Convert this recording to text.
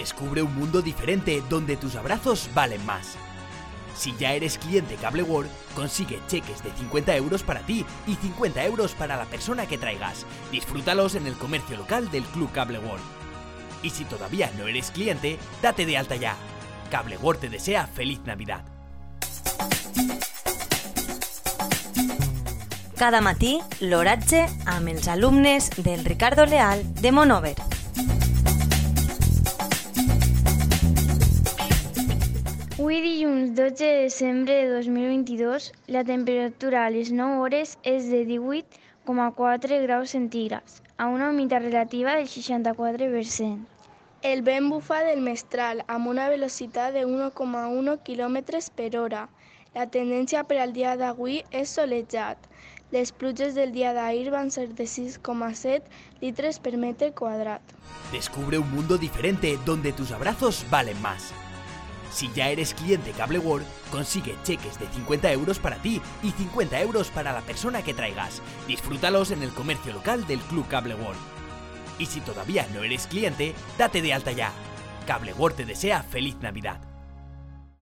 Descubre un mundo diferente donde tus abrazos valen más. Si ya eres cliente Cable World, consigue cheques de 50 euros para ti y 50 euros para la persona que traigas. Disfrútalos en el comercio local del Club Cable World. Y si todavía no eres cliente, date de alta ya. Cable World te desea feliz Navidad. Cada matí, l'oratge amb els del Ricardo Leal de Monover. Avui dilluns 12 de desembre de 2022, la temperatura a les 9 hores és de 18,4 graus centígrads, a una humitat relativa del 64%. El vent bufa del mestral amb una velocitat de 1,1 km per hora. La tendència per al dia d'avui és solejat. Les pluges del dia d'ahir van ser de 6,7 litres per metre quadrat. Descubre un mundo diferente donde tus abrazos valen más. Si ya eres cliente Cable World, consigue cheques de 50 euros para ti y 50 euros para la persona que traigas. Disfrútalos en el comercio local del Club Cable World. Y si todavía no eres cliente, date de alta ya. Cable World te desea feliz Navidad.